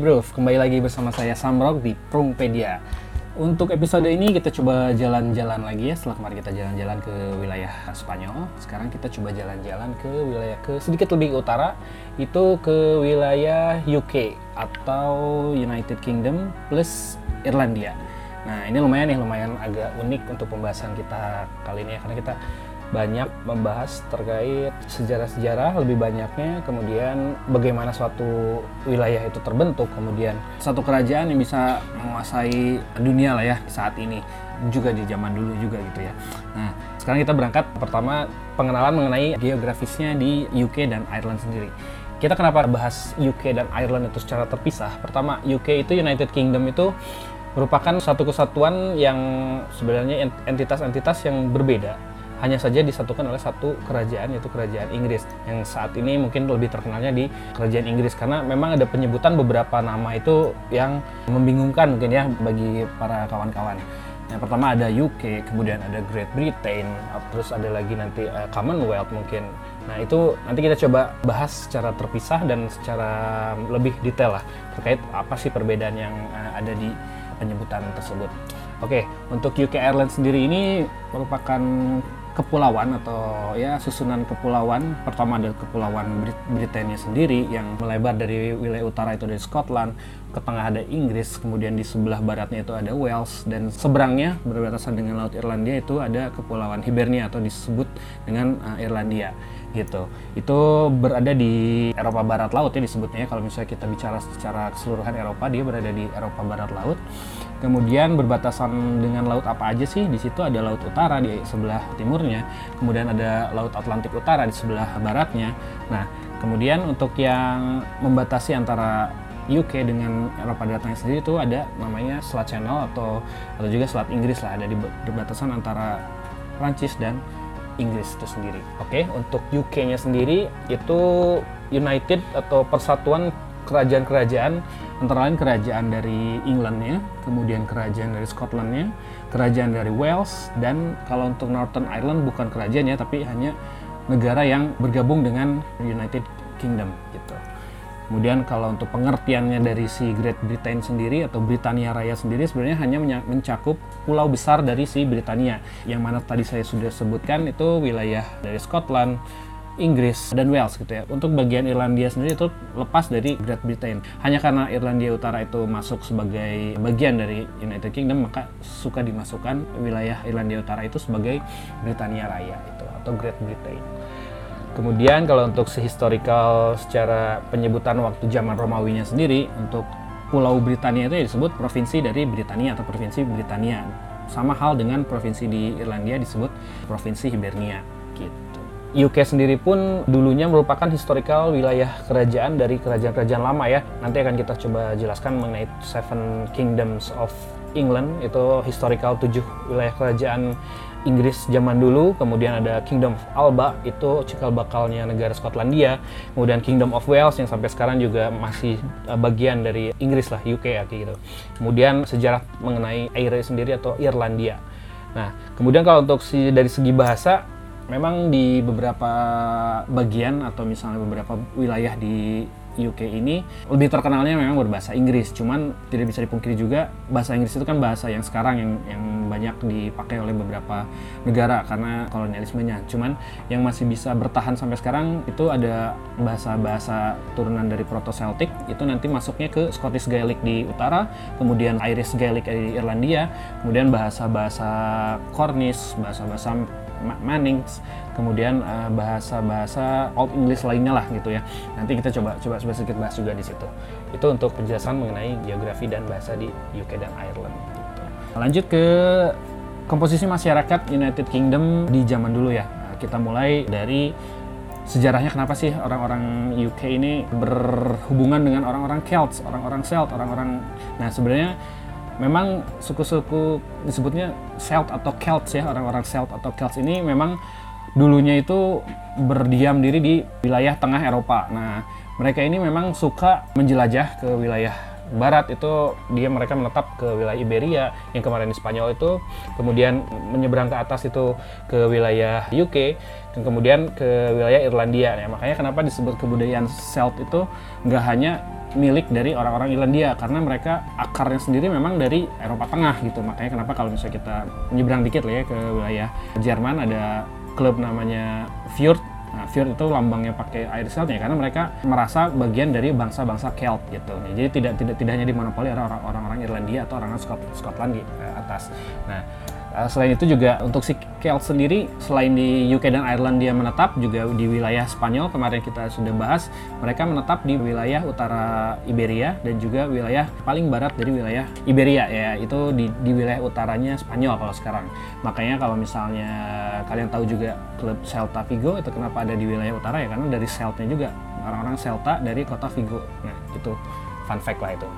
Bro, kembali lagi bersama saya Samrok di Prungpedia. Untuk episode ini kita coba jalan-jalan lagi ya setelah kemarin kita jalan-jalan ke wilayah Spanyol. Sekarang kita coba jalan-jalan ke wilayah ke sedikit lebih ke utara, itu ke wilayah UK atau United Kingdom plus Irlandia. Nah ini lumayan nih, lumayan agak unik untuk pembahasan kita kali ini ya karena kita banyak membahas terkait sejarah-sejarah lebih banyaknya kemudian bagaimana suatu wilayah itu terbentuk kemudian satu kerajaan yang bisa menguasai dunia lah ya saat ini juga di zaman dulu juga gitu ya. Nah sekarang kita berangkat. Pertama pengenalan mengenai geografisnya di UK dan Ireland sendiri. Kita kenapa bahas UK dan Ireland itu secara terpisah? Pertama UK itu United Kingdom itu merupakan satu kesatuan yang sebenarnya entitas-entitas yang berbeda hanya saja disatukan oleh satu kerajaan yaitu kerajaan Inggris yang saat ini mungkin lebih terkenalnya di kerajaan Inggris karena memang ada penyebutan beberapa nama itu yang membingungkan mungkin ya bagi para kawan-kawan. Yang pertama ada UK, kemudian ada Great Britain, terus ada lagi nanti uh, Commonwealth mungkin. Nah itu nanti kita coba bahas secara terpisah dan secara lebih detail lah terkait apa sih perbedaan yang uh, ada di penyebutan tersebut. Oke, untuk UK Ireland sendiri ini merupakan kepulauan atau ya susunan kepulauan pertama ada kepulauan Brit Britania sendiri yang melebar dari wilayah utara itu dari Scotland ke tengah ada Inggris kemudian di sebelah baratnya itu ada Wales dan seberangnya berbatasan dengan laut Irlandia itu ada kepulauan Hibernia atau disebut dengan uh, Irlandia gitu. Itu berada di Eropa Barat Laut ya disebutnya kalau misalnya kita bicara secara keseluruhan Eropa dia berada di Eropa Barat Laut. Kemudian berbatasan dengan laut apa aja sih? Di situ ada laut utara di sebelah timurnya, kemudian ada laut Atlantik utara di sebelah baratnya. Nah, kemudian untuk yang membatasi antara UK dengan Eropa Baratnya sendiri itu ada namanya Selat Channel atau atau juga Selat Inggris lah. Ada di berbatasan antara Prancis dan Inggris itu sendiri. Oke, untuk UK-nya sendiri itu United atau Persatuan kerajaan-kerajaan antara lain kerajaan dari Englandnya, kemudian kerajaan dari Scotlandnya, kerajaan dari Wales, dan kalau untuk Northern Ireland bukan kerajaan ya, tapi hanya negara yang bergabung dengan United Kingdom gitu. Kemudian kalau untuk pengertiannya dari si Great Britain sendiri atau Britania Raya sendiri sebenarnya hanya mencakup pulau besar dari si Britania yang mana tadi saya sudah sebutkan itu wilayah dari Scotland, Inggris dan Wales gitu ya. Untuk bagian Irlandia sendiri itu lepas dari Great Britain. Hanya karena Irlandia Utara itu masuk sebagai bagian dari United Kingdom maka suka dimasukkan wilayah Irlandia Utara itu sebagai Britania Raya itu atau Great Britain. Kemudian kalau untuk sehistorikal secara penyebutan waktu zaman Romawinya sendiri untuk Pulau Britania itu disebut provinsi dari Britania atau provinsi Britania. Sama hal dengan provinsi di Irlandia disebut provinsi Hibernia gitu. UK sendiri pun dulunya merupakan historical wilayah kerajaan dari kerajaan-kerajaan lama ya. Nanti akan kita coba jelaskan mengenai Seven Kingdoms of England itu historical tujuh wilayah kerajaan Inggris zaman dulu, kemudian ada Kingdom of Alba itu cikal bakalnya negara Skotlandia, kemudian Kingdom of Wales yang sampai sekarang juga masih eh, bagian dari Inggris lah UK ya gitu. Kemudian sejarah mengenai Eire sendiri atau Irlandia. Nah, kemudian kalau untuk si dari segi bahasa memang di beberapa bagian atau misalnya beberapa wilayah di UK ini lebih terkenalnya memang berbahasa Inggris. Cuman tidak bisa dipungkiri juga bahasa Inggris itu kan bahasa yang sekarang yang yang banyak dipakai oleh beberapa negara karena kolonialismenya. Cuman yang masih bisa bertahan sampai sekarang itu ada bahasa-bahasa turunan dari Proto-Celtic itu nanti masuknya ke Scottish Gaelic di utara, kemudian Irish Gaelic di Irlandia, kemudian bahasa-bahasa Cornish, bahasa-bahasa Mannings, kemudian uh, bahasa-bahasa Old English lainnya lah gitu ya. Nanti kita coba coba sedikit bahas juga di situ. Itu untuk penjelasan mengenai geografi dan bahasa di UK dan Ireland. Gitu. Lanjut ke komposisi masyarakat United Kingdom di zaman dulu ya. Kita mulai dari sejarahnya kenapa sih orang-orang UK ini berhubungan dengan orang-orang Celts, orang-orang Celt, orang-orang Nah, sebenarnya memang suku-suku disebutnya Celt atau Celts ya orang-orang Celt atau Celts ini memang dulunya itu berdiam diri di wilayah tengah Eropa. Nah mereka ini memang suka menjelajah ke wilayah barat. Itu dia mereka menetap ke wilayah Iberia yang kemarin di Spanyol itu kemudian menyeberang ke atas itu ke wilayah UK dan kemudian ke wilayah Irlandia. Ya makanya kenapa disebut kebudayaan Celt itu nggak hanya milik dari orang-orang Irlandia karena mereka akarnya sendiri memang dari Eropa Tengah gitu. Makanya kenapa kalau misalnya kita menyeberang dikit lah ya ke wilayah Jerman ada klub namanya Fjord Nah, Fjord itu lambangnya pakai air ya karena mereka merasa bagian dari bangsa-bangsa Celt gitu. Jadi tidak tidak tidak hanya dimonopoli oleh orang-orang Irlandia atau orang Scotland di eh, atas. Nah, selain itu juga untuk si Celt sendiri selain di UK dan Ireland dia menetap juga di wilayah Spanyol kemarin kita sudah bahas mereka menetap di wilayah utara Iberia dan juga wilayah paling barat dari wilayah Iberia ya. Itu di, di wilayah utaranya Spanyol kalau sekarang. Makanya kalau misalnya kalian tahu juga klub Celta Vigo itu kenapa ada di wilayah utara ya karena dari Celtnya juga orang-orang Celta dari kota Vigo. Nah itu fun fact lah itu.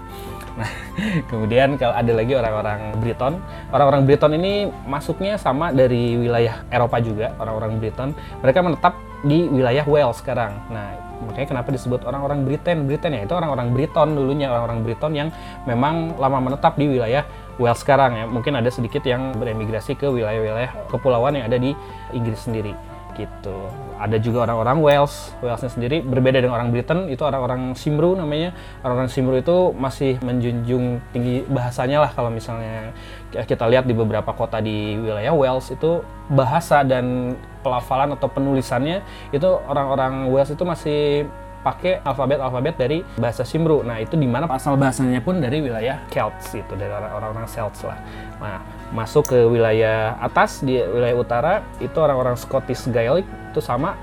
Nah, kemudian kalau ada lagi orang-orang Briton, orang-orang Briton ini masuknya sama dari wilayah Eropa juga, orang-orang Briton. Mereka menetap di wilayah Wales sekarang. Nah, makanya kenapa disebut orang-orang Britain? Britain ya itu orang-orang Briton dulunya, orang-orang Briton yang memang lama menetap di wilayah Wales sekarang ya. Mungkin ada sedikit yang beremigrasi ke wilayah-wilayah kepulauan yang ada di Inggris sendiri gitu. Ada juga orang-orang Wales, Walesnya sendiri berbeda dengan orang Britain, itu orang-orang Simru namanya. Orang-orang Simru itu masih menjunjung tinggi bahasanya lah kalau misalnya kita lihat di beberapa kota di wilayah Wales itu bahasa dan pelafalan atau penulisannya itu orang-orang Wales itu masih pakai alfabet-alfabet dari bahasa Simru. Nah, itu di mana asal bahasanya pun dari wilayah Celts itu, dari orang-orang Celts lah. Nah, masuk ke wilayah atas di wilayah utara itu orang-orang Scottish Gaelic itu sama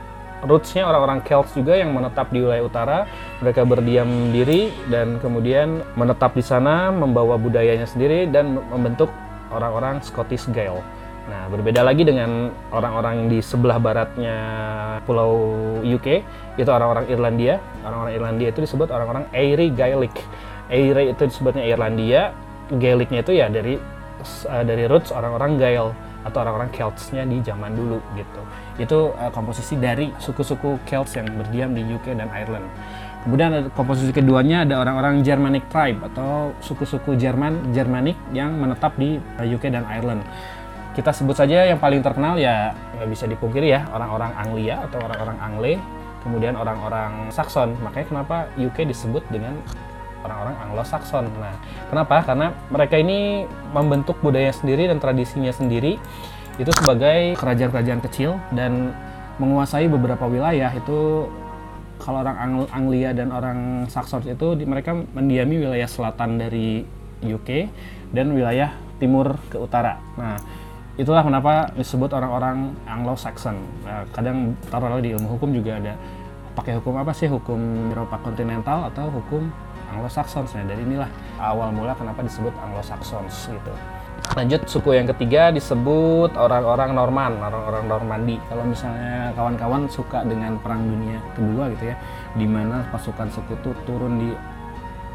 rootsnya orang-orang Celts juga yang menetap di wilayah utara mereka berdiam diri dan kemudian menetap di sana membawa budayanya sendiri dan membentuk orang-orang Scottish Gael. Nah, berbeda lagi dengan orang-orang di sebelah baratnya pulau UK, itu orang-orang Irlandia. Orang-orang Irlandia itu disebut orang-orang Airy Gaelic. Airy itu disebutnya Irlandia, Gaelicnya itu ya dari uh, dari roots orang-orang Gael atau orang-orang Celts-nya di zaman dulu gitu. Itu uh, komposisi dari suku-suku Celts yang berdiam di UK dan Ireland. Kemudian komposisi keduanya ada orang-orang Germanic tribe atau suku-suku Jerman Germanic yang menetap di UK dan Ireland kita sebut saja yang paling terkenal ya nggak bisa dipungkiri ya orang-orang Anglia atau orang-orang Angle, kemudian orang-orang Saxon. Makanya kenapa UK disebut dengan orang-orang Anglo-Saxon. Nah, kenapa? Karena mereka ini membentuk budaya sendiri dan tradisinya sendiri itu sebagai kerajaan-kerajaan kecil dan menguasai beberapa wilayah itu kalau orang Ang Anglia dan orang Saxon itu di, mereka mendiami wilayah selatan dari UK dan wilayah timur ke utara. Nah, itulah kenapa disebut orang-orang Anglo-Saxon. Nah, kadang taruh di ilmu hukum juga ada pakai hukum apa sih hukum Eropa kontinental atau hukum Anglo-Saxon. Nah, dari inilah awal mula kenapa disebut Anglo-Saxons gitu. Lanjut suku yang ketiga disebut orang-orang Norman, orang-orang Normandi. Kalau misalnya kawan-kawan suka dengan Perang Dunia Kedua gitu ya, di mana pasukan sekutu turun di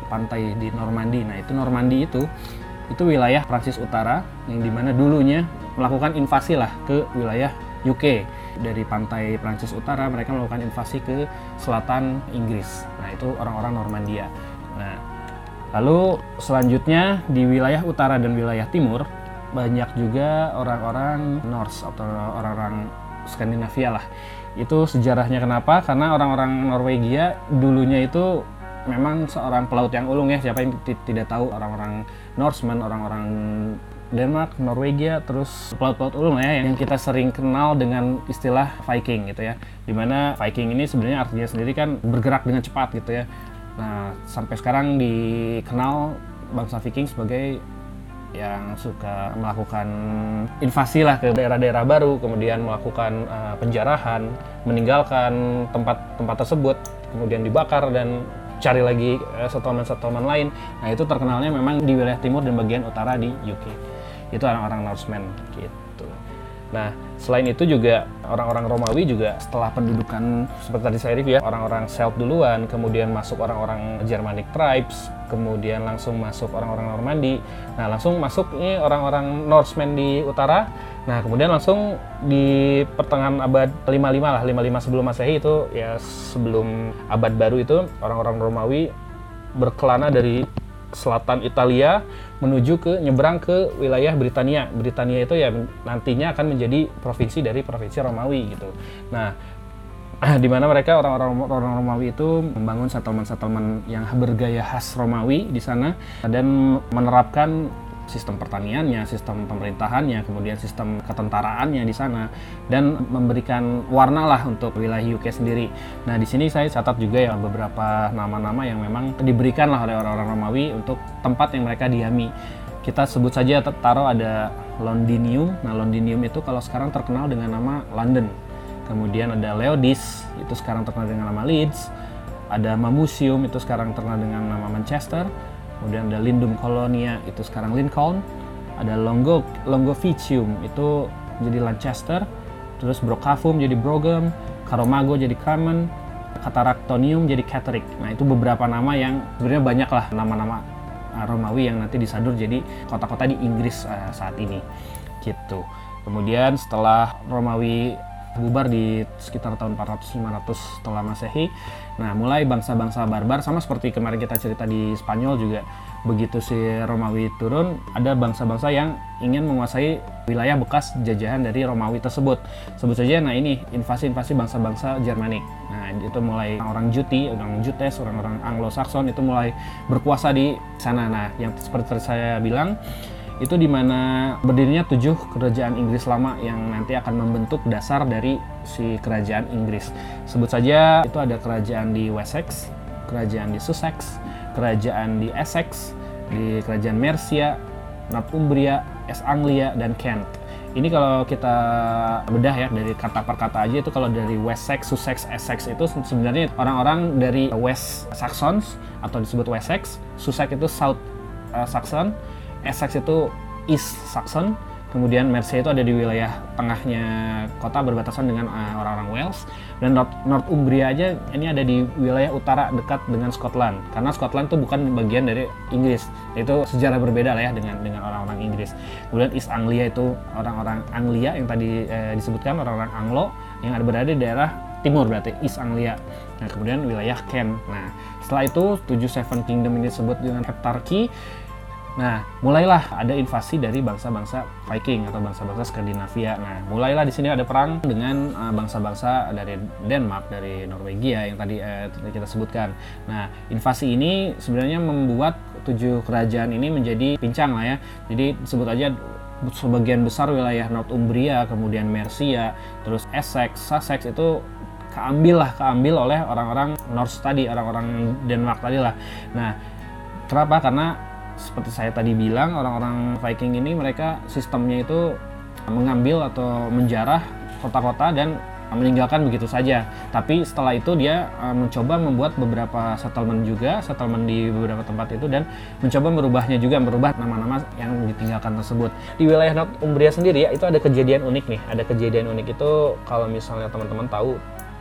pantai di Normandi. Nah itu Normandi itu itu wilayah Prancis Utara yang di mana dulunya melakukan invasi lah ke wilayah UK dari pantai Prancis Utara mereka melakukan invasi ke selatan Inggris nah itu orang-orang Normandia lalu selanjutnya di wilayah utara dan wilayah timur banyak juga orang-orang Norse atau orang-orang Skandinavia lah itu sejarahnya kenapa karena orang-orang Norwegia dulunya itu memang seorang pelaut yang ulung ya siapa yang tidak tahu orang-orang Norseman orang-orang Denmark, Norwegia, terus pelaut-pelaut ulung ya yang kita sering kenal dengan istilah Viking gitu ya. Di mana Viking ini sebenarnya artinya sendiri kan bergerak dengan cepat gitu ya. Nah sampai sekarang dikenal bangsa Viking sebagai yang suka melakukan invasi lah ke daerah-daerah baru, kemudian melakukan uh, penjarahan, meninggalkan tempat-tempat tersebut, kemudian dibakar dan cari lagi uh, settlement-settlement lain. Nah itu terkenalnya memang di wilayah timur dan bagian utara di UK. Itu orang-orang Norseman gitu. Nah selain itu juga orang-orang Romawi juga setelah pendudukan seperti tadi saya review ya orang-orang Celt duluan, kemudian masuk orang-orang Germanic tribes, kemudian langsung masuk orang-orang Normandi. Nah langsung masuk ini orang-orang Norseman di utara Nah, kemudian langsung di pertengahan abad 55 lah, 55 sebelum Masehi itu ya sebelum abad baru itu orang-orang Romawi berkelana dari selatan Italia menuju ke nyebrang ke wilayah Britania. Britania itu ya nantinya akan menjadi provinsi dari provinsi Romawi gitu. Nah, di mana mereka orang-orang orang Romawi itu membangun settlement-settlement yang bergaya khas Romawi di sana dan menerapkan sistem pertaniannya, sistem pemerintahannya, kemudian sistem ketentaraannya di sana dan memberikan warna lah untuk wilayah UK sendiri. Nah, di sini saya catat juga ya beberapa nama-nama yang memang diberikan lah oleh orang-orang Romawi untuk tempat yang mereka diami. Kita sebut saja taruh ada Londinium. Nah, Londinium itu kalau sekarang terkenal dengan nama London. Kemudian ada Leodis, itu sekarang terkenal dengan nama Leeds. Ada Mamusium, itu sekarang terkenal dengan nama Manchester kemudian ada Lindum Colonia itu sekarang Lincoln. Ada Longo Longovicium itu jadi Lancaster. Terus Brocavum jadi Brougham Caromago jadi Carmen Cataractonium jadi Catterick nah itu beberapa nama yang sebenarnya banyak lah nama-nama uh, Romawi yang nanti disadur jadi kota-kota di Inggris uh, saat ini. Gitu. Kemudian setelah Romawi bubar di sekitar tahun 400-500 setelah Masehi. Nah, mulai bangsa-bangsa barbar sama seperti kemarin kita cerita di Spanyol juga begitu si Romawi turun, ada bangsa-bangsa yang ingin menguasai wilayah bekas jajahan dari Romawi tersebut. Sebut saja, nah ini invasi-invasi bangsa-bangsa Jermanik. Nah, itu mulai orang Juti, orang Jutes, orang-orang Anglo-Saxon itu mulai berkuasa di sana. Nah, yang seperti saya bilang, itu di mana berdirinya tujuh kerajaan Inggris lama yang nanti akan membentuk dasar dari si kerajaan Inggris. Sebut saja itu ada kerajaan di Wessex, kerajaan di Sussex, kerajaan di Essex, di kerajaan Mercia, Northumbria, East Anglia, dan Kent. Ini kalau kita bedah ya dari kata per kata aja itu kalau dari Wessex, Sussex, Essex itu sebenarnya orang-orang dari West Saxons atau disebut Wessex, Sussex itu South uh, Saxon, Essex itu East Saxon, kemudian Mercia itu ada di wilayah tengahnya kota berbatasan dengan uh, orang-orang Wales. Dan North Northumbria aja ini ada di wilayah utara dekat dengan Scotland karena Scotland itu bukan bagian dari Inggris. Itu sejarah berbeda lah ya dengan dengan orang-orang Inggris. Kemudian East Anglia itu orang-orang Anglia yang tadi eh, disebutkan orang-orang Anglo yang ada berada di daerah timur berarti East Anglia. Nah kemudian wilayah Kent. Nah setelah itu tujuh Seven Kingdom ini disebut dengan Heptarchy Nah, mulailah ada invasi dari bangsa-bangsa Viking atau bangsa-bangsa Skandinavia. Nah, mulailah di sini ada perang dengan uh, bangsa-bangsa dari Denmark, dari Norwegia yang tadi uh, kita sebutkan. Nah, invasi ini sebenarnya membuat tujuh kerajaan ini menjadi pincang lah ya. Jadi sebut aja sebagian besar wilayah Northumbria, kemudian Mercia, terus Essex, Sussex itu keambil lah, keambil oleh orang-orang Norse tadi, orang-orang Denmark tadi lah. Nah, kenapa? Karena seperti saya tadi bilang orang-orang Viking ini mereka sistemnya itu mengambil atau menjarah kota-kota dan meninggalkan begitu saja. Tapi setelah itu dia uh, mencoba membuat beberapa settlement juga, settlement di beberapa tempat itu dan mencoba merubahnya juga, merubah nama-nama yang ditinggalkan tersebut. Di wilayah Northumbria sendiri ya itu ada kejadian unik nih. Ada kejadian unik itu kalau misalnya teman-teman tahu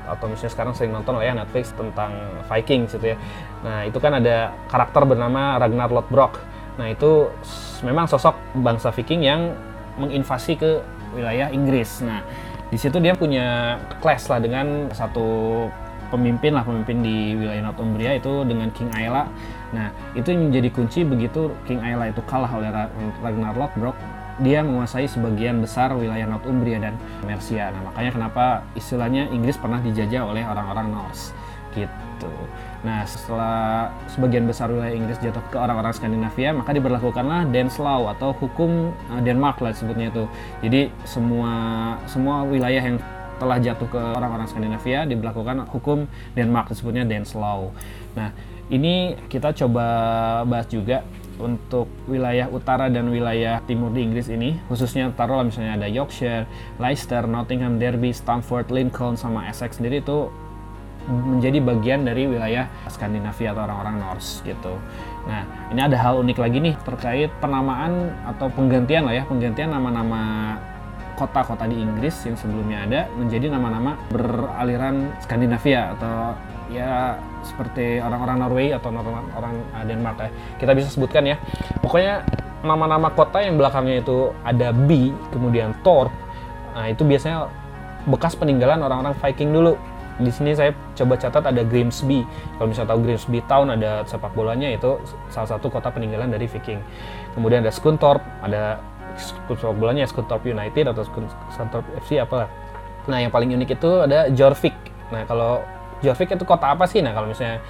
atau misalnya sekarang sering nonton lah ya Netflix tentang Viking gitu ya. Nah itu kan ada karakter bernama Ragnar Lodbrok. Nah itu memang sosok bangsa Viking yang menginvasi ke wilayah Inggris. Nah di situ dia punya clash lah dengan satu pemimpin lah pemimpin di wilayah Northumbria itu dengan King Aela. Nah itu menjadi kunci begitu King Aela itu kalah oleh Ragnar Lodbrok dia menguasai sebagian besar wilayah Northumbria dan Mercia. Nah, makanya kenapa istilahnya Inggris pernah dijajah oleh orang-orang Norse gitu. Nah, setelah sebagian besar wilayah Inggris jatuh ke orang-orang Skandinavia, maka diberlakukanlah Dance Law atau hukum uh, Denmark lah sebutnya itu. Jadi semua semua wilayah yang telah jatuh ke orang-orang Skandinavia diberlakukan hukum Denmark disebutnya Dance Law. Nah, ini kita coba bahas juga untuk wilayah utara dan wilayah timur di Inggris ini, khususnya taruhlah misalnya ada Yorkshire, Leicester, Nottingham, Derby, Stamford, Lincoln, sama Essex sendiri itu menjadi bagian dari wilayah Skandinavia atau orang-orang Norse gitu. Nah, ini ada hal unik lagi nih terkait penamaan atau penggantian lah ya, penggantian nama-nama kota-kota di Inggris yang sebelumnya ada menjadi nama-nama beraliran Skandinavia atau ya seperti orang-orang Norway atau orang orang Denmark ya. Kita bisa sebutkan ya. Pokoknya nama-nama kota yang belakangnya itu ada B, kemudian Thor. Nah, itu biasanya bekas peninggalan orang-orang Viking dulu. Di sini saya coba catat ada Grimsby. Kalau misalnya tahu Grimsby Town ada sepak bolanya itu salah satu kota peninggalan dari Viking. Kemudian ada Skuntorp, ada sepak bolanya Skuntorp United atau Skuntorp FC apalah. Nah, yang paling unik itu ada Jorvik Nah kalau Jorvik itu kota apa sih? Nah kalau misalnya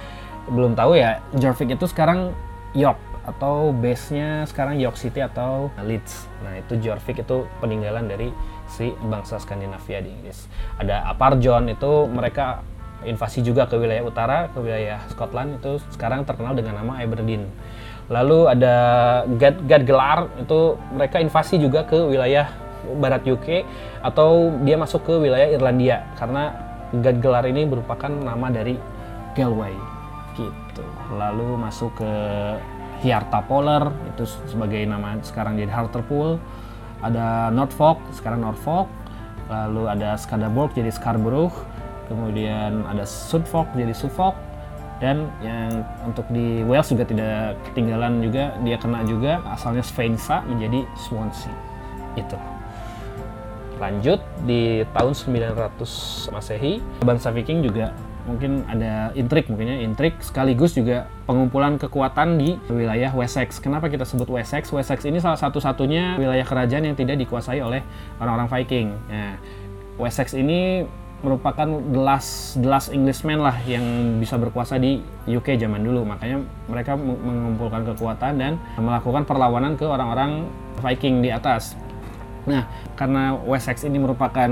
belum tahu ya, Jorvik itu sekarang York atau base-nya sekarang York City atau Leeds. Nah itu Jorvik itu peninggalan dari si bangsa Skandinavia di Inggris. Ada Aparjon itu mereka invasi juga ke wilayah utara, ke wilayah Scotland itu sekarang terkenal dengan nama Aberdeen. Lalu ada Gad Gadgelar itu mereka invasi juga ke wilayah barat UK atau dia masuk ke wilayah Irlandia karena Gadgelar ini merupakan nama dari Galway gitu. Lalu masuk ke Hierta Polar itu sebagai nama sekarang jadi Hartlepool. Ada Norfolk sekarang Norfolk. Lalu ada Skadaborg jadi Scarborough kemudian ada Suffolk jadi Suffolk dan yang untuk di Wales juga tidak ketinggalan juga dia kena juga asalnya Svensa menjadi Swansea itu lanjut di tahun 900 Masehi bangsa Viking juga mungkin ada intrik mungkinnya intrik sekaligus juga pengumpulan kekuatan di wilayah Wessex. Kenapa kita sebut Wessex? Wessex ini salah satu-satunya wilayah kerajaan yang tidak dikuasai oleh orang-orang Viking. Nah, Wessex ini merupakan the last, the last Englishman lah yang bisa berkuasa di UK zaman dulu. Makanya mereka mengumpulkan kekuatan dan melakukan perlawanan ke orang-orang Viking di atas. Nah, karena Wessex ini merupakan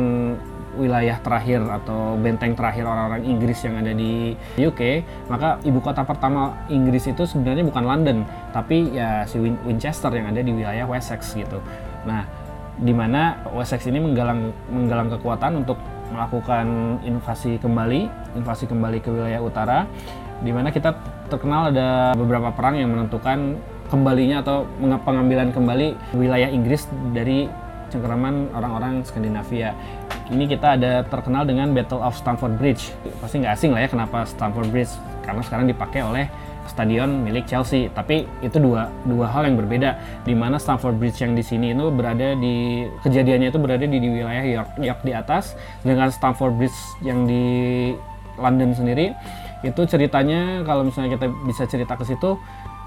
wilayah terakhir atau benteng terakhir orang-orang Inggris yang ada di UK, maka ibu kota pertama Inggris itu sebenarnya bukan London, tapi ya si Winchester yang ada di wilayah Wessex gitu. Nah, di mana Wessex ini menggalang menggalang kekuatan untuk melakukan invasi kembali, invasi kembali ke wilayah utara, di mana kita terkenal ada beberapa perang yang menentukan kembalinya atau pengambilan kembali wilayah Inggris dari cengkeraman orang-orang Skandinavia. Ini kita ada terkenal dengan Battle of Stamford Bridge. Pasti nggak asing lah ya kenapa Stamford Bridge, karena sekarang dipakai oleh stadion milik Chelsea. Tapi itu dua dua hal yang berbeda. Di mana Stamford Bridge yang di sini itu berada di kejadiannya itu berada di, di wilayah York, York di atas, dengan Stamford Bridge yang di London sendiri itu ceritanya kalau misalnya kita bisa cerita ke situ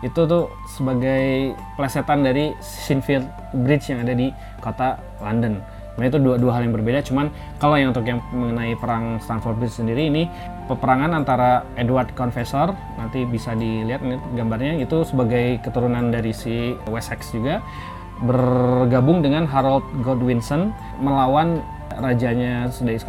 itu tuh sebagai plesetan dari Sinfield Bridge yang ada di kota London. Nah itu dua, dua hal yang berbeda. Cuman kalau yang untuk yang mengenai perang Stamford Bridge sendiri ini peperangan antara Edward Confessor nanti bisa dilihat ini gambarnya itu sebagai keturunan dari si Wessex juga bergabung dengan Harold Godwinson melawan rajanya dari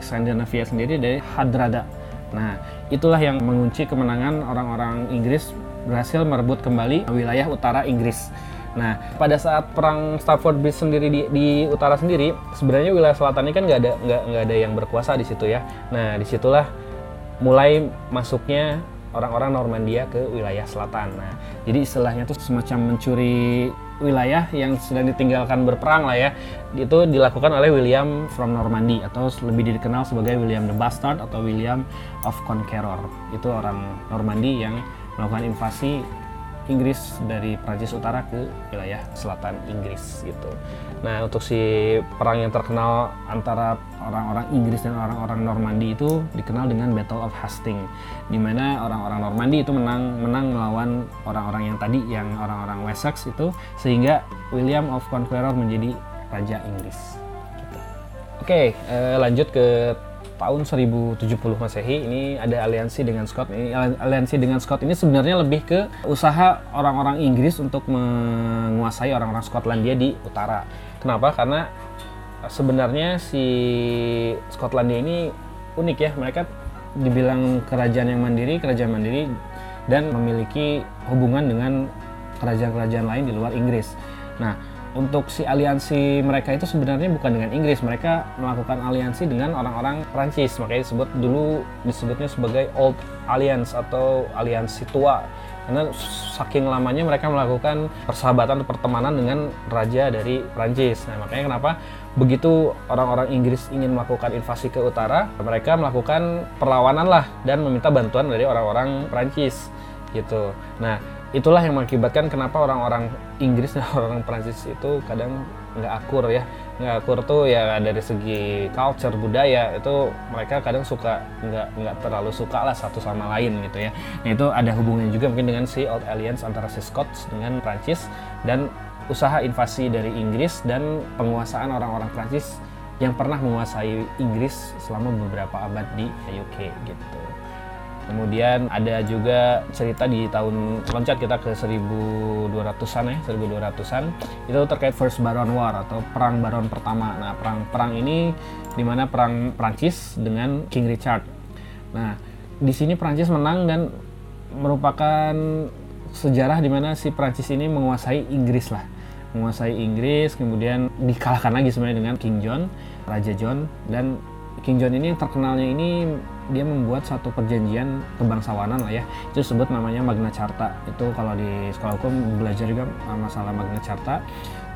Skandinavia sendiri dari Hadrada. Nah, itulah yang mengunci kemenangan orang-orang Inggris berhasil merebut kembali wilayah utara Inggris. Nah, pada saat perang Stafford Bridge sendiri di, di utara sendiri, sebenarnya wilayah selatan ini kan nggak ada nggak nggak ada yang berkuasa di situ ya. Nah, di situlah mulai masuknya orang-orang Normandia ke wilayah selatan. Nah, jadi istilahnya itu semacam mencuri wilayah yang sedang ditinggalkan berperang lah ya. Itu dilakukan oleh William from Normandy atau lebih dikenal sebagai William the Bastard atau William of Conqueror. Itu orang Normandy yang melakukan invasi Inggris dari Prancis Utara ke wilayah selatan Inggris gitu. Nah untuk si perang yang terkenal antara orang-orang Inggris dan orang-orang Normandy itu dikenal dengan Battle of Hastings, di mana orang-orang Normandy itu menang menang melawan orang-orang yang tadi yang orang-orang Wessex itu sehingga William of Conqueror menjadi raja Inggris. Gitu. Oke eh, lanjut ke tahun 1070 Masehi ini ada aliansi dengan Scott. Ini aliansi dengan Scott ini sebenarnya lebih ke usaha orang-orang Inggris untuk menguasai orang-orang Skotlandia di utara. Kenapa? Karena sebenarnya si Skotlandia ini unik ya. Mereka dibilang kerajaan yang mandiri, kerajaan mandiri dan memiliki hubungan dengan kerajaan-kerajaan lain di luar Inggris. Nah, untuk si aliansi mereka itu sebenarnya bukan dengan Inggris, mereka melakukan aliansi dengan orang-orang Prancis, makanya disebut dulu disebutnya sebagai Old Alliance atau aliansi tua. Karena saking lamanya mereka melakukan persahabatan pertemanan dengan raja dari Prancis. Nah, makanya kenapa begitu orang-orang Inggris ingin melakukan invasi ke utara, mereka melakukan perlawanan lah dan meminta bantuan dari orang-orang Prancis gitu. Nah, itulah yang mengakibatkan kenapa orang-orang Inggris dan orang Prancis itu kadang nggak akur ya nggak akur tuh ya dari segi culture budaya itu mereka kadang suka nggak nggak terlalu suka lah satu sama lain gitu ya nah itu ada hubungannya juga mungkin dengan si Old Alliance antara si Scots dengan Prancis dan usaha invasi dari Inggris dan penguasaan orang-orang Prancis yang pernah menguasai Inggris selama beberapa abad di UK gitu. Kemudian ada juga cerita di tahun loncat kita ke 1200-an ya, 1200-an itu terkait First Baron War atau perang Baron pertama. Nah, perang perang ini di mana perang Prancis dengan King Richard. Nah, di sini Prancis menang dan merupakan sejarah di mana si Prancis ini menguasai Inggris lah menguasai Inggris kemudian dikalahkan lagi sebenarnya dengan King John Raja John dan King John ini terkenalnya ini dia membuat satu perjanjian kebangsawanan lah ya. Itu disebut namanya Magna Carta itu kalau di sekolah hukum belajar juga masalah Magna Carta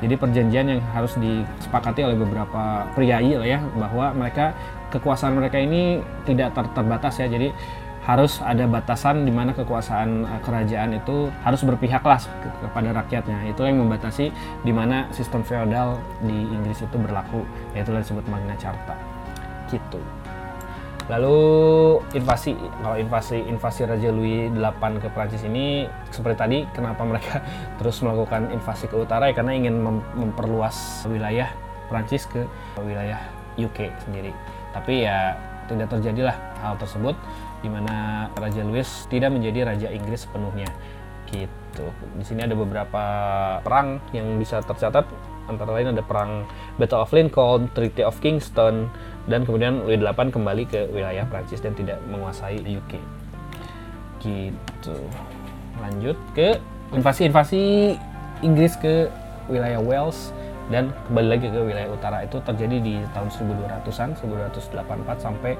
jadi perjanjian yang harus disepakati oleh beberapa priai lah ya bahwa mereka kekuasaan mereka ini tidak ter terbatas ya. Jadi harus ada batasan di mana kekuasaan uh, kerajaan itu harus berpihaklah ke kepada rakyatnya. Itu yang membatasi di mana sistem feodal di Inggris itu berlaku, yaitu yang disebut Magna Carta. Gitu. Lalu invasi, kalau invasi invasi Raja Louis VIII ke Prancis ini seperti tadi, kenapa mereka terus melakukan invasi ke utara ya karena ingin mem memperluas wilayah Prancis ke wilayah UK sendiri. Tapi ya tidak terjadilah hal tersebut di mana Raja Louis tidak menjadi raja Inggris sepenuhnya. Gitu. Di sini ada beberapa perang yang bisa tercatat antara lain ada perang Battle of Lincoln, Treaty of Kingston, dan kemudian Louis VIII kembali ke wilayah Prancis dan tidak menguasai UK. Gitu. Lanjut ke invasi-invasi Inggris ke wilayah Wales dan kembali lagi ke wilayah utara itu terjadi di tahun 1200-an 1284 sampai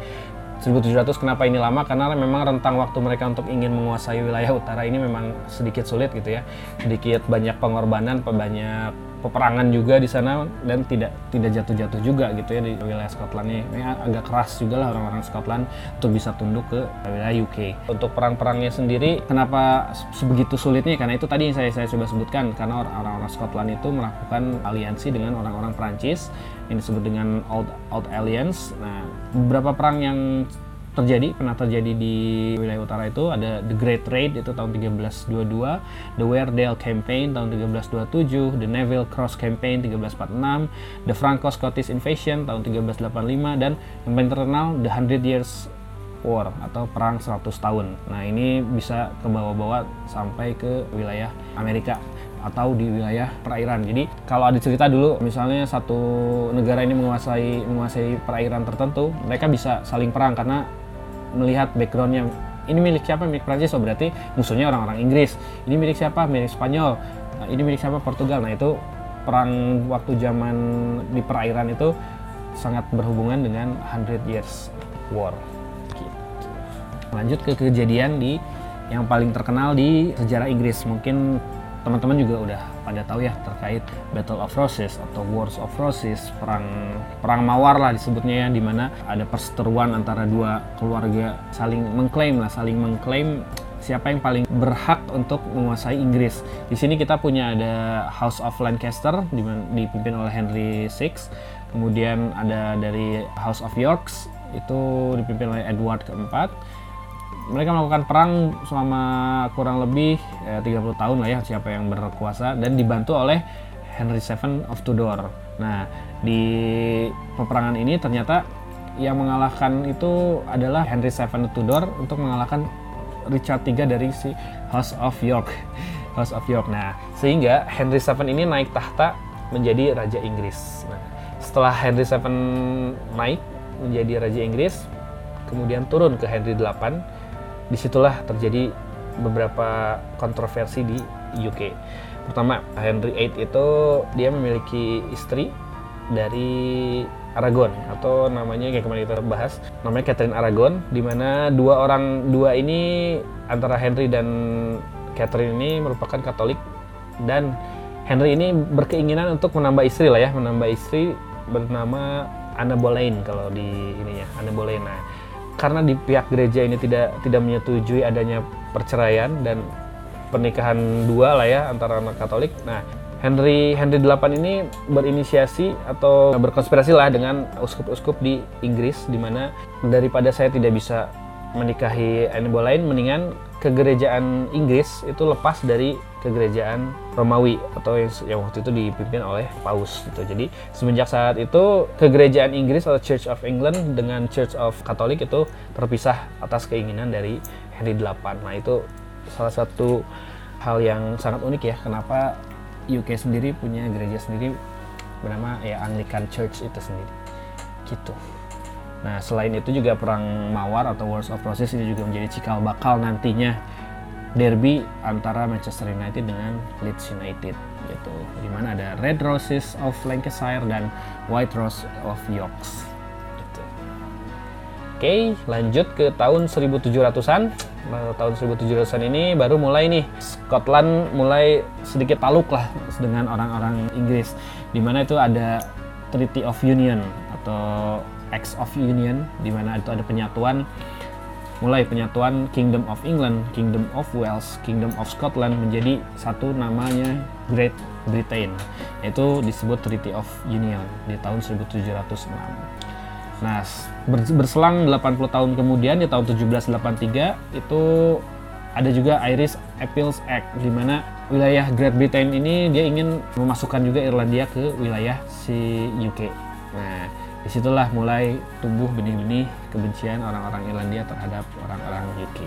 1700 kenapa ini lama karena memang rentang waktu mereka untuk ingin menguasai wilayah utara ini memang sedikit sulit gitu ya sedikit banyak pengorbanan banyak peperangan juga di sana dan tidak tidak jatuh-jatuh juga gitu ya di wilayah Scotland ini. Agak keras juga lah orang-orang Scotland untuk bisa tunduk ke wilayah UK. Untuk perang-perangnya sendiri kenapa sebegitu sulitnya karena itu tadi yang saya saya coba sebutkan karena orang-orang Scotland itu melakukan aliansi dengan orang-orang Prancis yang disebut dengan Old Old Alliance. Nah, beberapa perang yang terjadi pernah terjadi di wilayah utara itu ada The Great Raid itu tahun 1322, The Weardale Campaign tahun 1327, The Neville Cross Campaign 1346, The Franco-Scottish Invasion tahun 1385 dan yang paling terkenal The Hundred Years War atau perang 100 tahun. Nah, ini bisa ke bawah-bawah sampai ke wilayah Amerika atau di wilayah perairan. Jadi kalau ada cerita dulu, misalnya satu negara ini menguasai menguasai perairan tertentu, mereka bisa saling perang karena melihat backgroundnya. Ini milik siapa? Milik Prancis oh berarti musuhnya orang-orang Inggris. Ini milik siapa? Milik Spanyol. Nah, ini milik siapa? Portugal. Nah itu perang waktu zaman di perairan itu sangat berhubungan dengan Hundred Years War. Gitu. lanjut ke kejadian di yang paling terkenal di sejarah Inggris. Mungkin teman-teman juga udah pada tahu ya terkait Battle of Roses atau Wars of Roses perang perang mawar lah disebutnya ya di mana ada perseteruan antara dua keluarga saling mengklaim lah saling mengklaim siapa yang paling berhak untuk menguasai Inggris. Di sini kita punya ada House of Lancaster dipimpin oleh Henry VI, kemudian ada dari House of York itu dipimpin oleh Edward keempat mereka melakukan perang selama kurang lebih eh, 30 tahun lah ya siapa yang berkuasa dan dibantu oleh Henry VII of Tudor. Nah, di peperangan ini ternyata yang mengalahkan itu adalah Henry VII of Tudor untuk mengalahkan Richard III dari si House of York. House of York. Nah, sehingga Henry VII ini naik tahta menjadi Raja Inggris. Nah, setelah Henry VII naik menjadi Raja Inggris, kemudian turun ke Henry VIII di situlah terjadi beberapa kontroversi di UK. Pertama, Henry VIII itu dia memiliki istri dari Aragon atau namanya kayak kemarin kita bahas namanya Catherine Aragon di mana dua orang dua ini antara Henry dan Catherine ini merupakan Katolik dan Henry ini berkeinginan untuk menambah istri lah ya menambah istri bernama Anna Boleyn kalau di ininya Anna Boleyn nah karena di pihak gereja ini tidak tidak menyetujui adanya perceraian dan pernikahan dua lah ya antara anak Katolik. Nah, Henry Henry VIII ini berinisiasi atau berkonspirasi lah dengan uskup-uskup di Inggris di mana daripada saya tidak bisa menikahi Anne Boleyn mendingan kegerejaan Inggris itu lepas dari kegerejaan Romawi atau yang, yang waktu itu dipimpin oleh Paus gitu. Jadi semenjak saat itu kegerejaan Inggris atau Church of England dengan Church of Katolik itu terpisah atas keinginan dari Henry VIII. Nah itu salah satu hal yang sangat unik ya kenapa UK sendiri punya gereja sendiri bernama ya Anglican Church itu sendiri gitu. Nah, selain itu juga perang Mawar atau Wars of Roses ini juga menjadi cikal bakal nantinya derby antara Manchester United dengan Leeds United gitu. Di mana ada Red Roses of Lancashire dan White Rose of York. Gitu. Oke, lanjut ke tahun 1700-an. Nah, tahun 1700-an ini baru mulai nih Scotland mulai sedikit taluk lah dengan orang-orang Inggris. Di mana itu ada Treaty of Union atau Acts of Union di mana itu ada penyatuan mulai penyatuan Kingdom of England, Kingdom of Wales, Kingdom of Scotland menjadi satu namanya Great Britain yaitu disebut Treaty of Union di tahun 1706. Nah, berselang 80 tahun kemudian di tahun 1783 itu ada juga Irish Appeals Act di mana wilayah Great Britain ini dia ingin memasukkan juga Irlandia ke wilayah si UK. Nah, di situlah mulai tumbuh benih-benih kebencian orang-orang Irlandia terhadap orang-orang UK.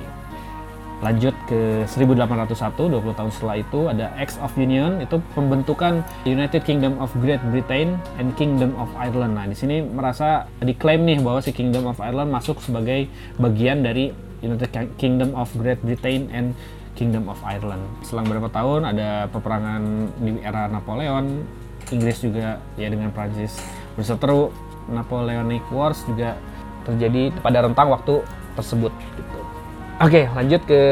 Lanjut ke 1801, 20 tahun setelah itu ada Acts of Union, itu pembentukan United Kingdom of Great Britain and Kingdom of Ireland. Nah, di sini merasa diklaim nih bahwa si Kingdom of Ireland masuk sebagai bagian dari United Kingdom of Great Britain and Kingdom of Ireland. Selang beberapa tahun ada peperangan di era Napoleon, Inggris juga ya dengan Prancis berseteru Napoleonic Wars juga terjadi pada rentang waktu tersebut. Gitu. Oke, lanjut ke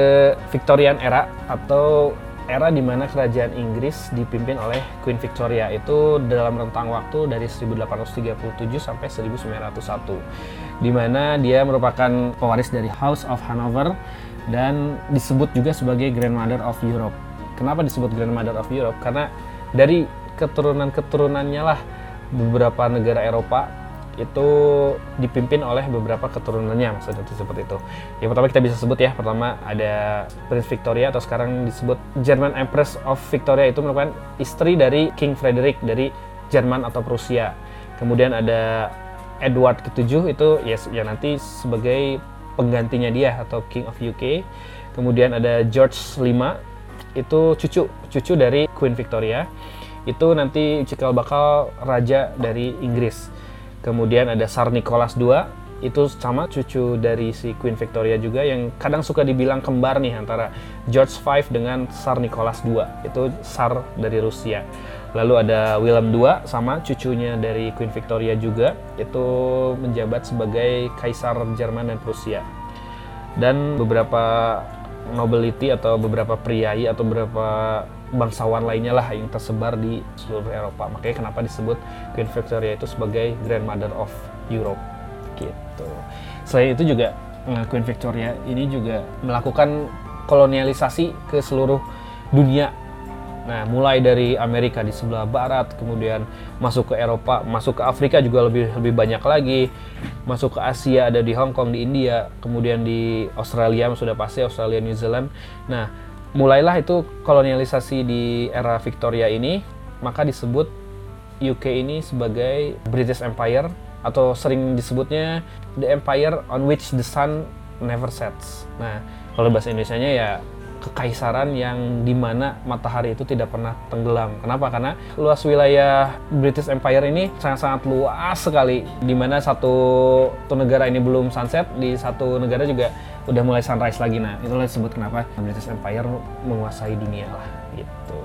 Victorian era atau era di mana kerajaan Inggris dipimpin oleh Queen Victoria itu dalam rentang waktu dari 1837 sampai 1901 di mana dia merupakan pewaris dari House of Hanover dan disebut juga sebagai Grandmother of Europe. Kenapa disebut Grandmother of Europe? Karena dari keturunan-keturunannya lah beberapa negara Eropa itu dipimpin oleh beberapa keturunannya maksudnya itu seperti itu. Yang pertama kita bisa sebut ya, pertama ada Prince Victoria atau sekarang disebut German Empress of Victoria itu merupakan istri dari King Frederick dari Jerman atau Prusia. Kemudian ada Edward ketujuh itu ya, ya nanti sebagai penggantinya dia atau King of UK. Kemudian ada George V itu cucu cucu dari Queen Victoria. Itu nanti cikal bakal raja dari Inggris Kemudian ada Tsar Nicholas II, itu sama cucu dari si Queen Victoria juga yang kadang suka dibilang kembar nih antara George V dengan Tsar Nicholas II. Itu Tsar dari Rusia. Lalu ada William II sama cucunya dari Queen Victoria juga itu menjabat sebagai kaisar Jerman dan Prusia. Dan beberapa nobility atau beberapa priai atau beberapa bangsawan lainnya lah yang tersebar di seluruh Eropa. Makanya kenapa disebut Queen Victoria itu sebagai Grandmother of Europe gitu. Selain itu juga eh, Queen Victoria ini juga melakukan kolonialisasi ke seluruh dunia. Nah, mulai dari Amerika di sebelah barat, kemudian masuk ke Eropa, masuk ke Afrika juga lebih lebih banyak lagi, masuk ke Asia ada di Hong Kong, di India, kemudian di Australia sudah pasti Australia, New Zealand. Nah, mulailah itu kolonialisasi di era Victoria ini, maka disebut UK ini sebagai British Empire atau sering disebutnya the empire on which the sun never sets. Nah, kalau bahasa Indonesia-nya ya kekaisaran yang di mana matahari itu tidak pernah tenggelam. Kenapa? Karena luas wilayah British Empire ini sangat-sangat luas sekali. Di mana satu, satu negara ini belum sunset, di satu negara juga udah mulai sunrise lagi. Nah, itulah disebut kenapa British Empire menguasai dunia lah gitu.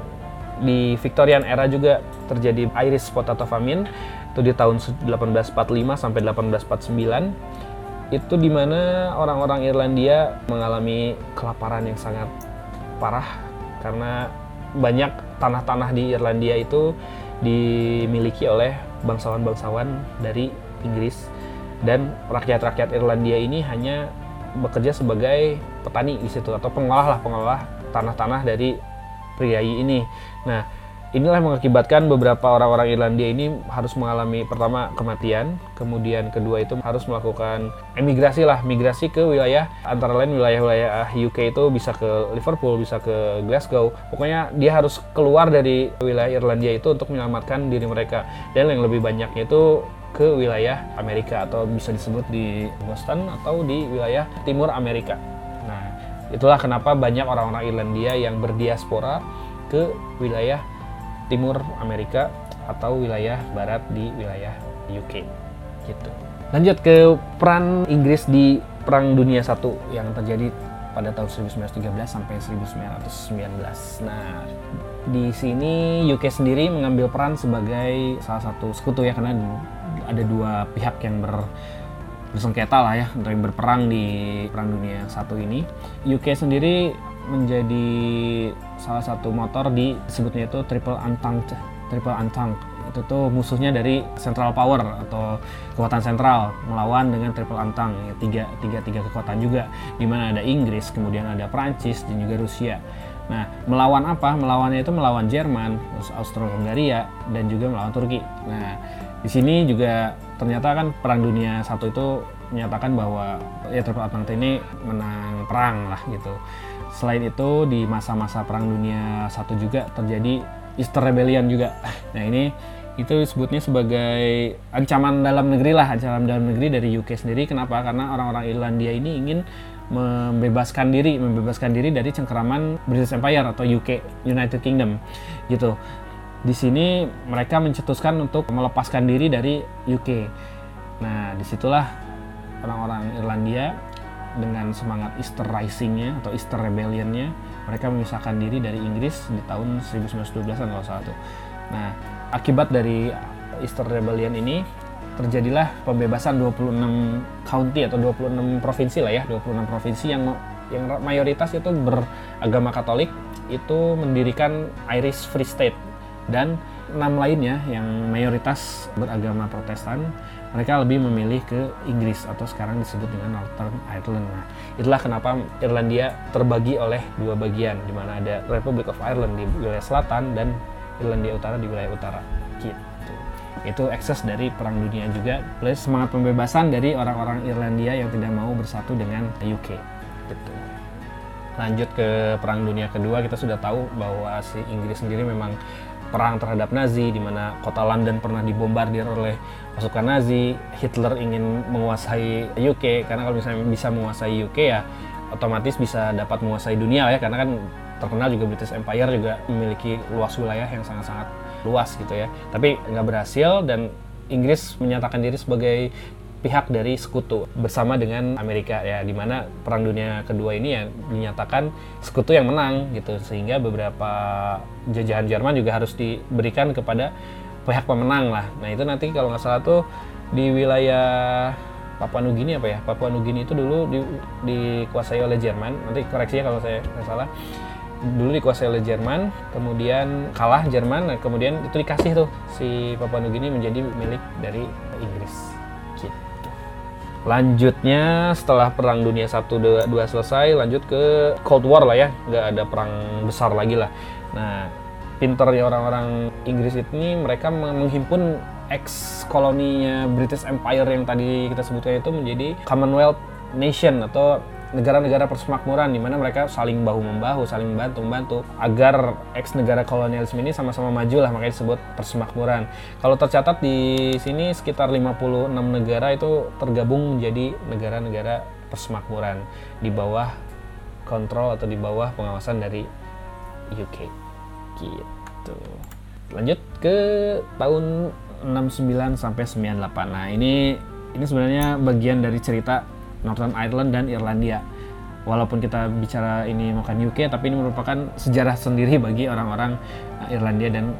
Di Victorian era juga terjadi Irish Potato Famine itu di tahun 1845 sampai 1849 itu di mana orang-orang Irlandia mengalami kelaparan yang sangat parah karena banyak tanah-tanah di Irlandia itu dimiliki oleh bangsawan-bangsawan dari Inggris dan rakyat-rakyat Irlandia ini hanya bekerja sebagai petani di situ atau pengolah lah pengolah tanah-tanah dari priai ini. Nah inilah yang mengakibatkan beberapa orang-orang Irlandia ini harus mengalami pertama kematian, kemudian kedua itu harus melakukan emigrasi lah, migrasi ke wilayah antara lain wilayah-wilayah UK itu bisa ke Liverpool, bisa ke Glasgow. Pokoknya dia harus keluar dari wilayah Irlandia itu untuk menyelamatkan diri mereka. Dan yang lebih banyaknya itu ke wilayah Amerika atau bisa disebut di Boston atau di wilayah timur Amerika. Nah, itulah kenapa banyak orang-orang Irlandia yang berdiaspora ke wilayah timur Amerika atau wilayah barat di wilayah UK gitu. Lanjut ke peran Inggris di Perang Dunia I yang terjadi pada tahun 1913 sampai 1919. Nah, di sini UK sendiri mengambil peran sebagai salah satu sekutu ya karena ada dua pihak yang ber bersengketa lah ya yang berperang di Perang Dunia I ini. UK sendiri menjadi salah satu motor di sebutnya itu triple entente triple entente itu tuh musuhnya dari Central Power atau kekuatan sentral melawan dengan Triple Entente ya, tiga, tiga, tiga kekuatan juga. Di mana ada Inggris kemudian ada Prancis dan juga Rusia. Nah melawan apa? Melawannya itu melawan Jerman Austro-Hungaria dan juga melawan Turki. Nah di sini juga ternyata kan perang dunia satu itu menyatakan bahwa ya Triple ini menang perang lah gitu Selain itu di masa-masa Perang Dunia satu juga terjadi Easter Rebellion juga. Nah ini itu disebutnya sebagai ancaman dalam negeri lah, ancaman dalam negeri dari UK sendiri. Kenapa? Karena orang-orang Irlandia ini ingin membebaskan diri, membebaskan diri dari cengkeraman British Empire atau UK United Kingdom gitu. Di sini mereka mencetuskan untuk melepaskan diri dari UK. Nah, di situlah orang-orang Irlandia dengan semangat Easter Rising-nya atau Easter Rebellion-nya mereka memisahkan diri dari Inggris di tahun 1912-an kalau salah. Nah, akibat dari Easter Rebellion ini terjadilah pembebasan 26 county atau 26 provinsi lah ya, 26 provinsi yang yang mayoritas itu beragama Katolik itu mendirikan Irish Free State dan enam lainnya yang mayoritas beragama Protestan mereka lebih memilih ke Inggris atau sekarang disebut dengan Northern Ireland. Nah, itulah kenapa Irlandia terbagi oleh dua bagian, di mana ada Republic of Ireland di wilayah selatan dan Irlandia Utara di wilayah utara. Gitu. Itu ekses dari Perang Dunia juga, plus semangat pembebasan dari orang-orang Irlandia yang tidak mau bersatu dengan UK. Gitu. Lanjut ke Perang Dunia Kedua, kita sudah tahu bahwa si Inggris sendiri memang perang terhadap Nazi di mana kota London pernah dibombardir oleh pasukan Nazi, Hitler ingin menguasai UK karena kalau misalnya bisa menguasai UK ya otomatis bisa dapat menguasai dunia ya karena kan terkenal juga British Empire juga memiliki luas wilayah yang sangat-sangat luas gitu ya. Tapi nggak berhasil dan Inggris menyatakan diri sebagai pihak dari sekutu bersama dengan Amerika ya di mana perang dunia kedua ini ya dinyatakan sekutu yang menang gitu. Sehingga beberapa jajahan Jerman juga harus diberikan kepada pihak pemenang lah. Nah itu nanti kalau nggak salah tuh di wilayah Papua Nugini apa ya? Papua Nugini itu dulu di, dikuasai oleh Jerman. Nanti koreksinya kalau saya nggak salah. Dulu dikuasai oleh Jerman, kemudian kalah Jerman, nah kemudian itu dikasih tuh si Papua Nugini menjadi milik dari Inggris. Lanjutnya setelah Perang Dunia 1 2 selesai, lanjut ke Cold War lah ya, nggak ada perang besar lagi lah. Nah, pinternya orang-orang Inggris ini mereka menghimpun ex koloninya British Empire yang tadi kita sebutkan itu menjadi Commonwealth Nation atau negara-negara persemakmuran di mana mereka saling bahu membahu, saling membantu membantu agar ex negara kolonialisme ini sama-sama maju lah makanya disebut persemakmuran. Kalau tercatat di sini sekitar 56 negara itu tergabung menjadi negara-negara persemakmuran di bawah kontrol atau di bawah pengawasan dari UK. Gitu. Lanjut ke tahun 69 sampai 98. Nah, ini ini sebenarnya bagian dari cerita Northern Ireland dan Irlandia. Walaupun kita bicara ini bukan UK, tapi ini merupakan sejarah sendiri bagi orang-orang uh, Irlandia dan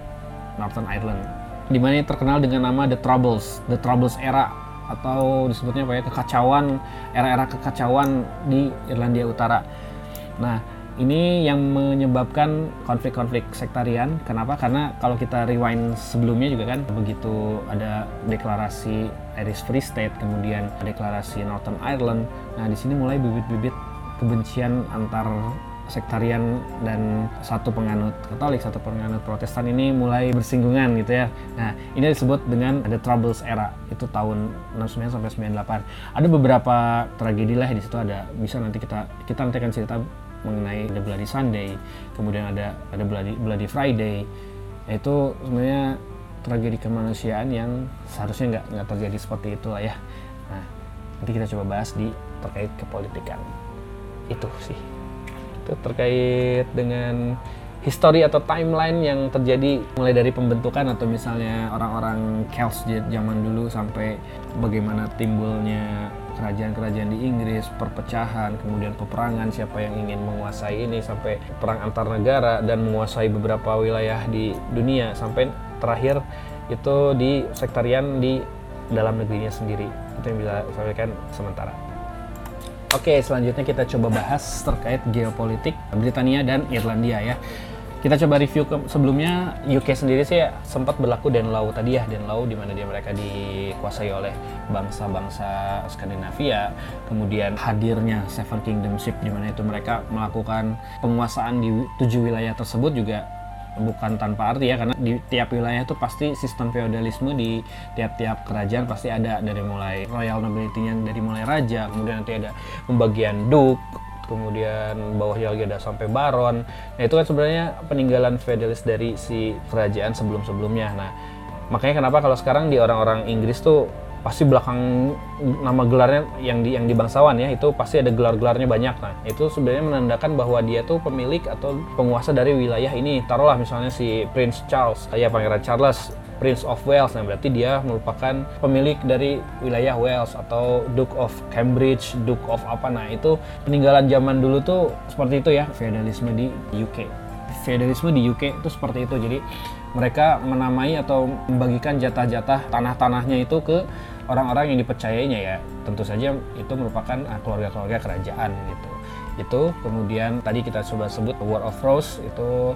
Northern Ireland. Di mana terkenal dengan nama The Troubles, The Troubles era atau disebutnya apa ya kekacauan era-era kekacauan di Irlandia Utara. Nah, ini yang menyebabkan konflik-konflik sektarian. Kenapa? Karena kalau kita rewind sebelumnya juga kan begitu ada deklarasi Irish Free State, kemudian deklarasi Northern Ireland. Nah, di sini mulai bibit-bibit kebencian antar sektarian dan satu penganut Katolik, satu penganut Protestan ini mulai bersinggungan gitu ya. Nah, ini disebut dengan The Troubles era. Itu tahun 69 sampai 98. Ada beberapa tragedi lah di situ ada bisa nanti kita kita nanti akan cerita mengenai The Bloody Sunday, kemudian ada ada Bloody Bloody Friday. Itu sebenarnya tragedi kemanusiaan yang seharusnya nggak nggak terjadi seperti itu lah ya. Nah, nanti kita coba bahas di terkait kepolitikan itu sih itu terkait dengan history atau timeline yang terjadi mulai dari pembentukan atau misalnya orang-orang Celts zaman dulu sampai bagaimana timbulnya kerajaan-kerajaan di Inggris, perpecahan, kemudian peperangan siapa yang ingin menguasai ini sampai perang antar negara dan menguasai beberapa wilayah di dunia sampai terakhir itu di sektarian di dalam negerinya sendiri. Itu yang bisa saya sampaikan sementara. Oke, selanjutnya kita coba bahas terkait geopolitik Britania dan Irlandia ya. Kita coba review ke, sebelumnya UK sendiri sih sempat berlaku Danelaw tadi ya, Danelaw di mana dia mereka dikuasai oleh bangsa-bangsa Skandinavia. Kemudian hadirnya Seven Kingdomship di mana itu mereka melakukan penguasaan di tujuh wilayah tersebut juga bukan tanpa arti ya karena di tiap wilayah itu pasti sistem feodalisme di tiap-tiap kerajaan pasti ada dari mulai royal nobility-nya dari mulai raja kemudian nanti ada pembagian duke kemudian bawahnya lagi ada sampai baron. Nah itu kan sebenarnya peninggalan feodalis dari si kerajaan sebelum-sebelumnya. Nah makanya kenapa kalau sekarang di orang-orang Inggris tuh pasti belakang nama gelarnya yang di yang di bangsawan ya itu pasti ada gelar-gelarnya banyak. Nah itu sebenarnya menandakan bahwa dia tuh pemilik atau penguasa dari wilayah ini. Taruhlah misalnya si Prince Charles kayak pangeran Charles Prince of Wales. Nah berarti dia merupakan pemilik dari wilayah Wales atau Duke of Cambridge Duke of apa. Nah itu peninggalan zaman dulu tuh seperti itu ya. Feudalisme di UK feudalisme di UK itu seperti itu. Jadi mereka menamai atau membagikan jatah-jatah tanah-tanahnya itu ke orang-orang yang dipercayainya ya. Tentu saja itu merupakan ah, keluarga-keluarga kerajaan gitu. Itu kemudian tadi kita coba sebut War of Rose itu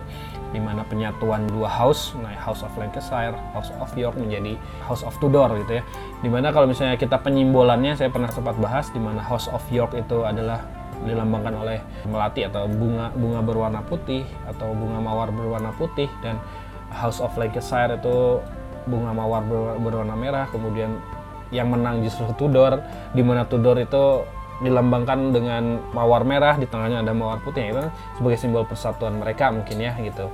di mana penyatuan dua house nah House of Lancashire House of York menjadi House of Tudor gitu ya. Di mana kalau misalnya kita penyimbolannya saya pernah sempat bahas di mana House of York itu adalah dilambangkan oleh melati atau bunga bunga berwarna putih atau bunga mawar berwarna putih dan House of Lancashire itu bunga mawar berwarna merah kemudian yang menang justru Tudor di mana Tudor itu dilambangkan dengan mawar merah di tengahnya ada mawar putih itu sebagai simbol persatuan mereka mungkin ya gitu.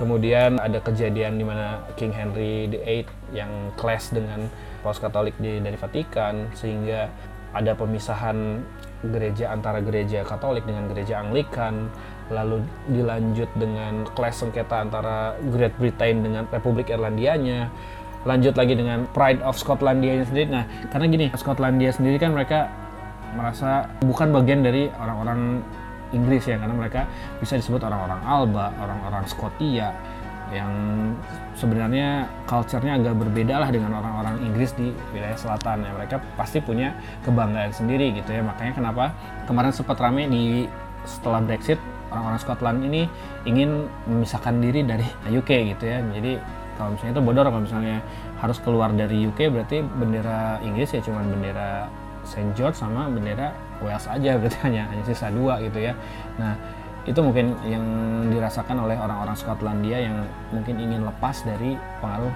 Kemudian ada kejadian di mana King Henry VIII yang clash dengan Paus Katolik di, dari Vatikan sehingga ada pemisahan gereja antara gereja Katolik dengan gereja Anglikan lalu dilanjut dengan clash sengketa antara Great Britain dengan Republik Irlandianya lanjut lagi dengan Pride of Scotlandia sendiri. Nah karena gini Skotlandia sendiri kan mereka merasa bukan bagian dari orang-orang Inggris ya karena mereka bisa disebut orang-orang Alba, orang-orang Skotia yang sebenarnya culture-nya agak berbeda lah dengan orang-orang Inggris di wilayah selatan ya mereka pasti punya kebanggaan sendiri gitu ya makanya kenapa kemarin sempat rame di setelah Brexit orang-orang Scotland ini ingin memisahkan diri dari UK gitu ya. Jadi kalau misalnya itu bodor kalau misalnya harus keluar dari UK berarti bendera Inggris ya cuma bendera St George sama bendera Wales aja berarti hanya hanya sisa dua gitu ya. Nah itu mungkin yang dirasakan oleh orang-orang Skotlandia yang mungkin ingin lepas dari pengaruh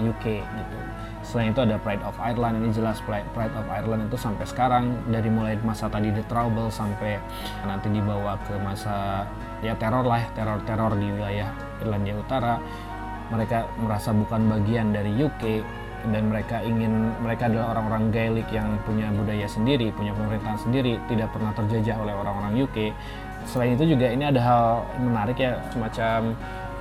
UK gitu. Selain itu ada Pride of Ireland ini jelas Pride of Ireland itu sampai sekarang dari mulai masa tadi The Trouble sampai nanti dibawa ke masa ya teror lah teror-teror di wilayah Irlandia Utara mereka merasa bukan bagian dari UK dan mereka ingin mereka adalah orang-orang Gaelic yang punya budaya sendiri, punya pemerintahan sendiri, tidak pernah terjajah oleh orang-orang UK. Selain itu juga ini ada hal menarik ya semacam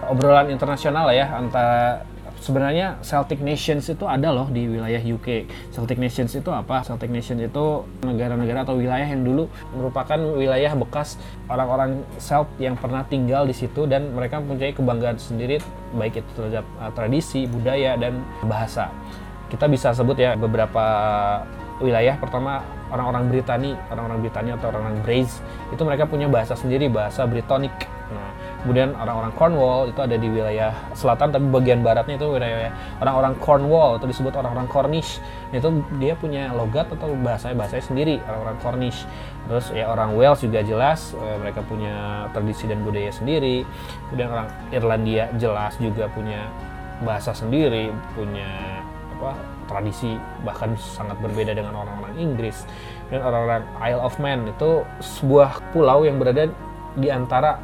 obrolan internasional lah ya antara sebenarnya Celtic Nations itu ada loh di wilayah UK. Celtic Nations itu apa? Celtic Nations itu negara-negara atau wilayah yang dulu merupakan wilayah bekas orang-orang Celt yang pernah tinggal di situ dan mereka mempunyai kebanggaan sendiri baik itu terhadap uh, tradisi, budaya dan bahasa. Kita bisa sebut ya beberapa wilayah pertama orang-orang Britani, orang-orang Britania atau orang-orang Braze itu mereka punya bahasa sendiri, bahasa Brittonic. Nah, Kemudian orang-orang Cornwall itu ada di wilayah selatan, tapi bagian baratnya itu wilayah orang-orang Cornwall atau disebut orang-orang Cornish. Itu dia punya logat atau bahasa bahasanya sendiri orang-orang Cornish. Terus ya orang Wales juga jelas eh, mereka punya tradisi dan budaya sendiri. Kemudian orang Irlandia jelas juga punya bahasa sendiri, punya apa tradisi bahkan sangat berbeda dengan orang-orang Inggris dan orang-orang Isle of Man itu sebuah pulau yang berada di antara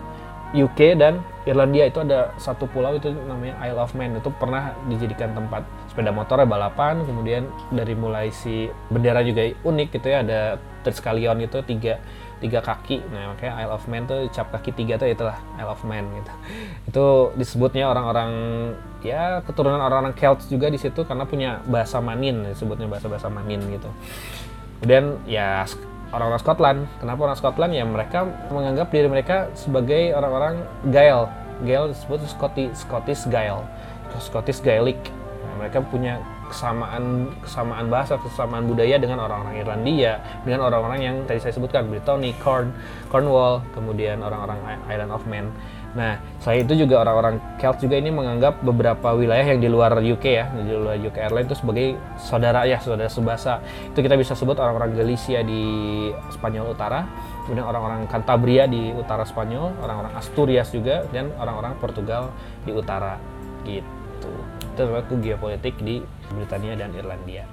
UK dan Irlandia itu ada satu pulau itu namanya Isle of Man. Itu pernah dijadikan tempat sepeda motor balapan kemudian dari mulai si bendera juga unik gitu ya ada Triskelion itu tiga tiga kaki. Nah makanya Isle of Man tuh cap kaki tiga tuh itulah Isle of Man gitu. Itu disebutnya orang-orang ya keturunan orang-orang Celts juga di situ karena punya bahasa Manin disebutnya bahasa-bahasa Manin gitu. Kemudian ya orang-orang Scotland. Kenapa orang Scotland? Ya mereka menganggap diri mereka sebagai orang-orang Gael. Gael disebut Scottish, Scottish Gael, Scottish Gaelic. Nah, mereka punya kesamaan kesamaan bahasa, kesamaan budaya dengan orang-orang Irlandia, dengan orang-orang yang tadi saya sebutkan, Brittany, Corn, Cornwall, kemudian orang-orang Island of Man. Nah, selain itu juga orang-orang Celt juga ini menganggap beberapa wilayah yang di luar UK ya, di luar UK Ireland itu sebagai saudara ya, saudara sebasa. Itu kita bisa sebut orang-orang Galicia di Spanyol Utara, kemudian orang-orang Cantabria di utara Spanyol, orang-orang Asturias juga, dan orang-orang Portugal di utara gitu. Itu geopolitik di Britania dan Irlandia.